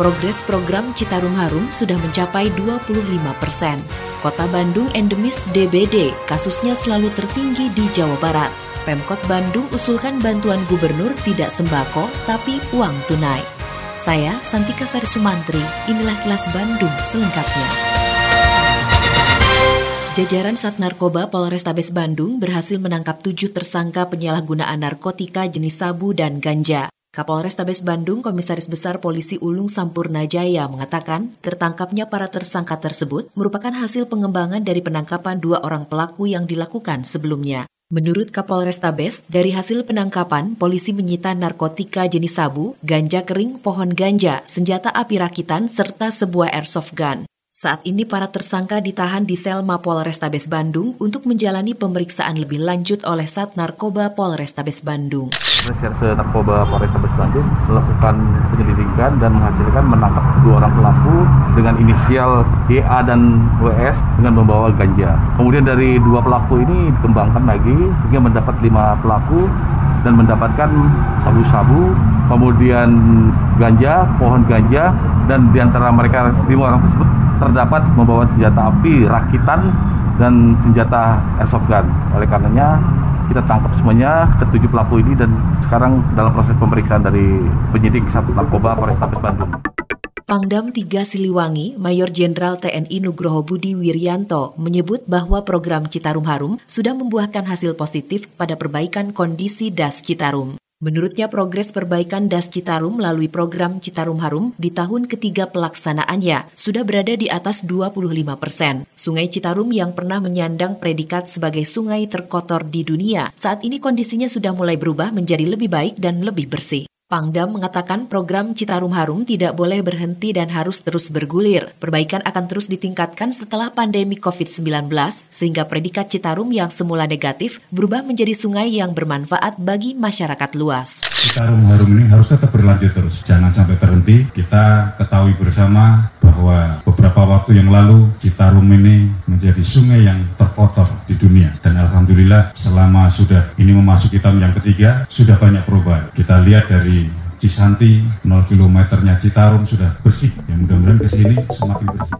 Progres program Citarum Harum sudah mencapai 25 persen. Kota Bandung endemis DBD, kasusnya selalu tertinggi di Jawa Barat. Pemkot Bandung usulkan bantuan gubernur tidak sembako, tapi uang tunai. Saya, Santika Sari Sumantri, inilah kilas Bandung selengkapnya. Jajaran Sat Narkoba Polrestabes Bandung berhasil menangkap tujuh tersangka penyalahgunaan narkotika jenis sabu dan ganja. Kapolres Tabes Bandung Komisaris Besar Polisi Ulung Sampurna Jaya mengatakan tertangkapnya para tersangka tersebut merupakan hasil pengembangan dari penangkapan dua orang pelaku yang dilakukan sebelumnya. Menurut Kapolres Tabes, dari hasil penangkapan, polisi menyita narkotika jenis sabu, ganja kering, pohon ganja, senjata api rakitan, serta sebuah airsoft gun. Saat ini para tersangka ditahan di sel Mapol Restabes Bandung untuk menjalani pemeriksaan lebih lanjut oleh Sat Narkoba Polrestabes Bandung. Reserse Narkoba Polrestabes Bandung melakukan penyelidikan dan menghasilkan menangkap dua orang pelaku dengan inisial DA dan WS dengan membawa ganja. Kemudian dari dua pelaku ini dikembangkan lagi sehingga mendapat lima pelaku dan mendapatkan sabu-sabu, kemudian ganja, pohon ganja, dan di antara mereka lima orang tersebut terdapat membawa senjata api rakitan dan senjata airsoft gun. Oleh karenanya kita tangkap semuanya ketujuh pelaku ini dan sekarang dalam proses pemeriksaan dari penyidik satu narkoba Polrestabes Bandung. Pangdam 3 Siliwangi, Mayor Jenderal TNI Nugroho Budi Wiryanto menyebut bahwa program Citarum Harum sudah membuahkan hasil positif pada perbaikan kondisi das Citarum. Menurutnya progres perbaikan Das Citarum melalui program Citarum Harum di tahun ketiga pelaksanaannya sudah berada di atas 25 persen. Sungai Citarum yang pernah menyandang predikat sebagai sungai terkotor di dunia, saat ini kondisinya sudah mulai berubah menjadi lebih baik dan lebih bersih. Pangdam mengatakan program Citarum Harum tidak boleh berhenti dan harus terus bergulir. Perbaikan akan terus ditingkatkan setelah pandemi COVID-19 sehingga predikat Citarum yang semula negatif berubah menjadi sungai yang bermanfaat bagi masyarakat luas. Citarum Harum ini harus tetap berlanjut terus. Jangan sampai terhenti. Kita ketahui bersama bahwa beberapa waktu yang lalu Citarum ini menjadi sungai yang terkotor di dunia. Dan Alhamdulillah selama sudah ini memasuki tahun yang ketiga, sudah banyak perubahan. Kita lihat dari Cisanti, 0 kilometernya Citarum sudah bersih. Ya mudah-mudahan ke sini semakin bersih.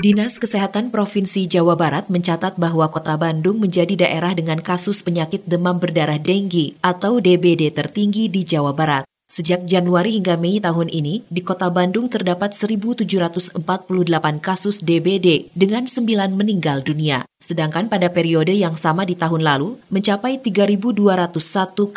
Dinas Kesehatan Provinsi Jawa Barat mencatat bahwa Kota Bandung menjadi daerah dengan kasus penyakit demam berdarah denggi atau DBD tertinggi di Jawa Barat. Sejak Januari hingga Mei tahun ini, di Kota Bandung terdapat 1.748 kasus DBD dengan 9 meninggal dunia. Sedangkan pada periode yang sama di tahun lalu, mencapai 3.201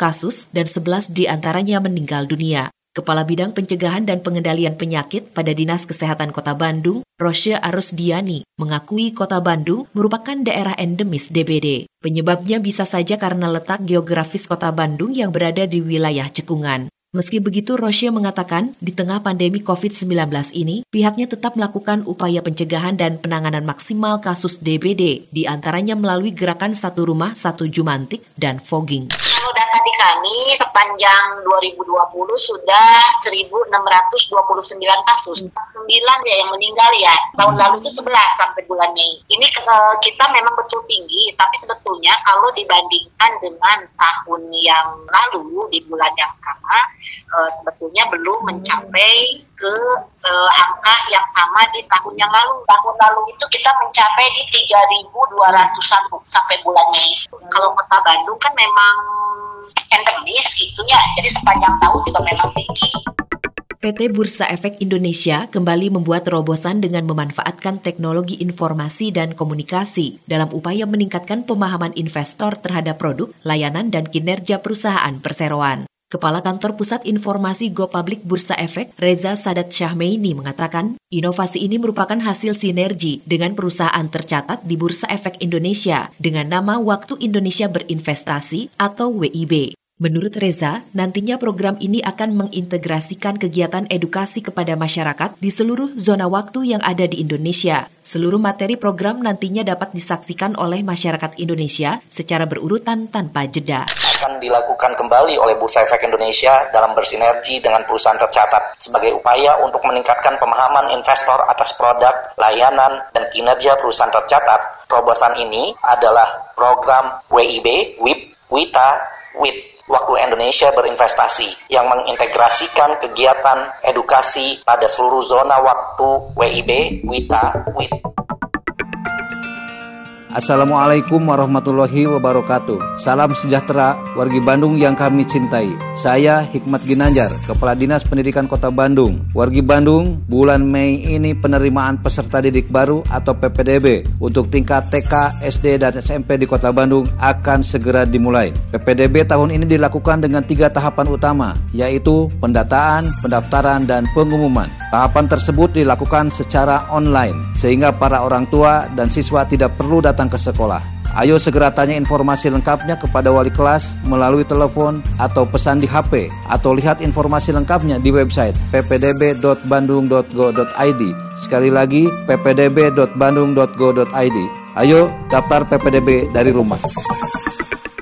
kasus dan 11 di antaranya meninggal dunia. Kepala Bidang Pencegahan dan Pengendalian Penyakit pada Dinas Kesehatan Kota Bandung, Rosya Arusdiani, mengakui Kota Bandung merupakan daerah endemis DBD. Penyebabnya bisa saja karena letak geografis Kota Bandung yang berada di wilayah cekungan. Meski begitu, Roche mengatakan di tengah pandemi COVID-19 ini, pihaknya tetap melakukan upaya pencegahan dan penanganan maksimal kasus DBD, di antaranya melalui gerakan Satu Rumah, Satu Jumantik, dan fogging data di kami sepanjang 2020 sudah 1.629 kasus. 9 ya yang meninggal ya. Tahun lalu itu 11 sampai bulan Mei. Ini uh, kita memang betul tinggi, tapi sebetulnya kalau dibandingkan dengan tahun yang lalu di bulan yang sama, uh, sebetulnya belum mencapai ke uh, angka yang sama di tahun yang lalu. Tahun lalu itu kita mencapai di 3.201 sampai bulan Mei. Kalau kota Bandung kan memang endemis gitu ya. Jadi sepanjang tahun juga memang tinggi. PT Bursa Efek Indonesia kembali membuat terobosan dengan memanfaatkan teknologi informasi dan komunikasi dalam upaya meningkatkan pemahaman investor terhadap produk, layanan, dan kinerja perusahaan perseroan. Kepala Kantor Pusat Informasi Go Public Bursa Efek, Reza Sadat Syahmeini mengatakan, inovasi ini merupakan hasil sinergi dengan perusahaan tercatat di Bursa Efek Indonesia dengan nama Waktu Indonesia Berinvestasi atau WIB. Menurut Reza, nantinya program ini akan mengintegrasikan kegiatan edukasi kepada masyarakat di seluruh zona waktu yang ada di Indonesia. Seluruh materi program nantinya dapat disaksikan oleh masyarakat Indonesia secara berurutan tanpa jeda. Akan dilakukan kembali oleh Bursa Efek Indonesia dalam bersinergi dengan perusahaan tercatat sebagai upaya untuk meningkatkan pemahaman investor atas produk, layanan, dan kinerja perusahaan tercatat. Terobosan ini adalah program WIB, WIP, WITA, WIT Waktu Indonesia Berinvestasi yang mengintegrasikan kegiatan edukasi pada seluruh zona waktu WIB, WITA, WIT. Assalamualaikum warahmatullahi wabarakatuh. Salam sejahtera wargi Bandung yang kami cintai. Saya Hikmat Ginanjar, Kepala Dinas Pendidikan Kota Bandung. Wargi Bandung, bulan Mei ini penerimaan peserta didik baru atau PPDB untuk tingkat TK, SD, dan SMP di Kota Bandung akan segera dimulai. PPDB tahun ini dilakukan dengan tiga tahapan utama, yaitu pendataan, pendaftaran, dan pengumuman. Tahapan tersebut dilakukan secara online, sehingga para orang tua dan siswa tidak perlu datang ke sekolah. Ayo segera tanya informasi lengkapnya kepada wali kelas melalui telepon atau pesan di HP atau lihat informasi lengkapnya di website ppdb.bandung.go.id. Sekali lagi ppdb.bandung.go.id. Ayo daftar PPDB dari rumah.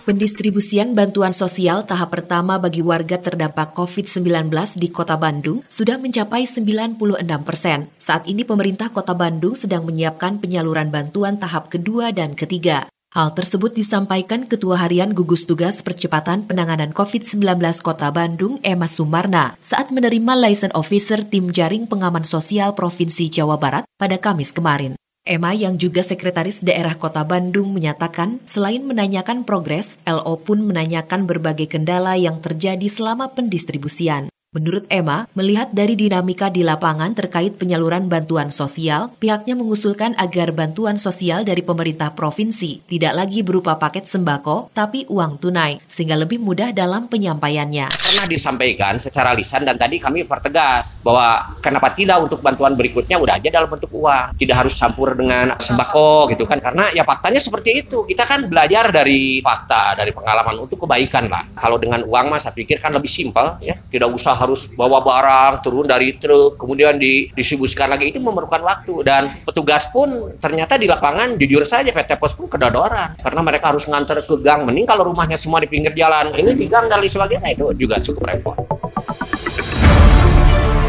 Pendistribusian bantuan sosial tahap pertama bagi warga terdampak COVID-19 di Kota Bandung sudah mencapai 96 persen. Saat ini pemerintah Kota Bandung sedang menyiapkan penyaluran bantuan tahap kedua dan ketiga. Hal tersebut disampaikan Ketua Harian Gugus Tugas Percepatan Penanganan COVID-19 Kota Bandung, Emma Sumarna, saat menerima license officer Tim Jaring Pengaman Sosial Provinsi Jawa Barat pada Kamis kemarin. Emma yang juga sekretaris daerah Kota Bandung menyatakan selain menanyakan progres, LO pun menanyakan berbagai kendala yang terjadi selama pendistribusian. Menurut Emma, melihat dari dinamika di lapangan terkait penyaluran bantuan sosial, pihaknya mengusulkan agar bantuan sosial dari pemerintah provinsi tidak lagi berupa paket sembako, tapi uang tunai, sehingga lebih mudah dalam penyampaiannya. Pernah disampaikan secara lisan dan tadi kami pertegas bahwa kenapa tidak untuk bantuan berikutnya udah aja dalam bentuk uang, tidak harus campur dengan sembako gitu kan, karena ya faktanya seperti itu. Kita kan belajar dari fakta, dari pengalaman untuk kebaikan lah. Kalau dengan uang mas, saya pikir kan lebih simpel ya, tidak usah harus bawa barang turun dari truk kemudian didistribusikan lagi. Itu memerlukan waktu. Dan petugas pun ternyata di lapangan jujur saja PT Pos pun kedodoran. Karena mereka harus nganter ke gang. Mending kalau rumahnya semua di pinggir jalan ini di gang dan lain sebagainya itu juga cukup repot.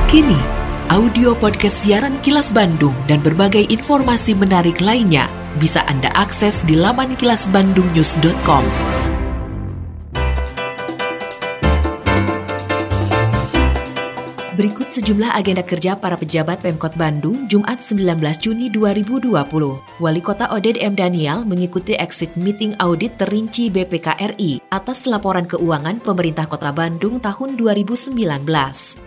Kini audio podcast siaran Kilas Bandung dan berbagai informasi menarik lainnya bisa Anda akses di laman kilasbandungnews.com. Berikut sejumlah agenda kerja para pejabat Pemkot Bandung Jumat 19 Juni 2020. Wali Kota Oded M. Daniel mengikuti exit meeting audit terinci BPKRI atas laporan keuangan pemerintah Kota Bandung tahun 2019.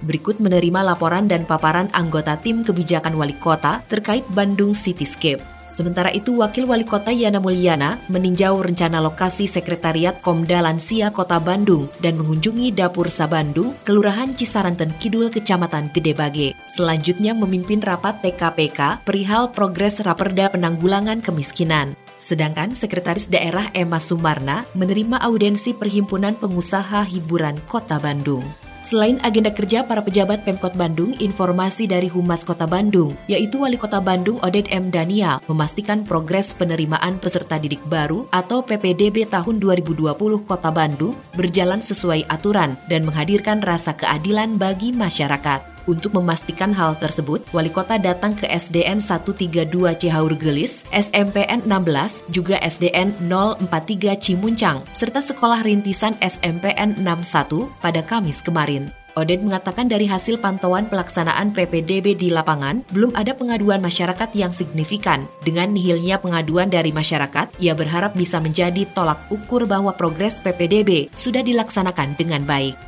Berikut menerima laporan dan paparan anggota tim kebijakan wali kota terkait Bandung Cityscape. Sementara itu, Wakil Wali Kota Yana Mulyana meninjau rencana lokasi Sekretariat Komda Lansia Kota Bandung dan mengunjungi Dapur Sabandung, Kelurahan Cisaranten Kidul, Kecamatan Gedebage. Selanjutnya memimpin rapat TKPK perihal progres Raperda Penanggulangan Kemiskinan. Sedangkan Sekretaris Daerah Emma Sumarna menerima audensi Perhimpunan Pengusaha Hiburan Kota Bandung. Selain agenda kerja para pejabat Pemkot Bandung, informasi dari Humas Kota Bandung, yaitu Wali Kota Bandung Oded M. Daniel, memastikan progres penerimaan peserta didik baru atau PPDB tahun 2020 Kota Bandung berjalan sesuai aturan dan menghadirkan rasa keadilan bagi masyarakat. Untuk memastikan hal tersebut, Wali Kota datang ke SDN 132 Cihaur Gelis, SMPN 16, juga SDN 043 Cimuncang, serta Sekolah Rintisan SMPN 61 pada Kamis kemarin. Oded mengatakan dari hasil pantauan pelaksanaan PPDB di lapangan, belum ada pengaduan masyarakat yang signifikan. Dengan nihilnya pengaduan dari masyarakat, ia berharap bisa menjadi tolak ukur bahwa progres PPDB sudah dilaksanakan dengan baik.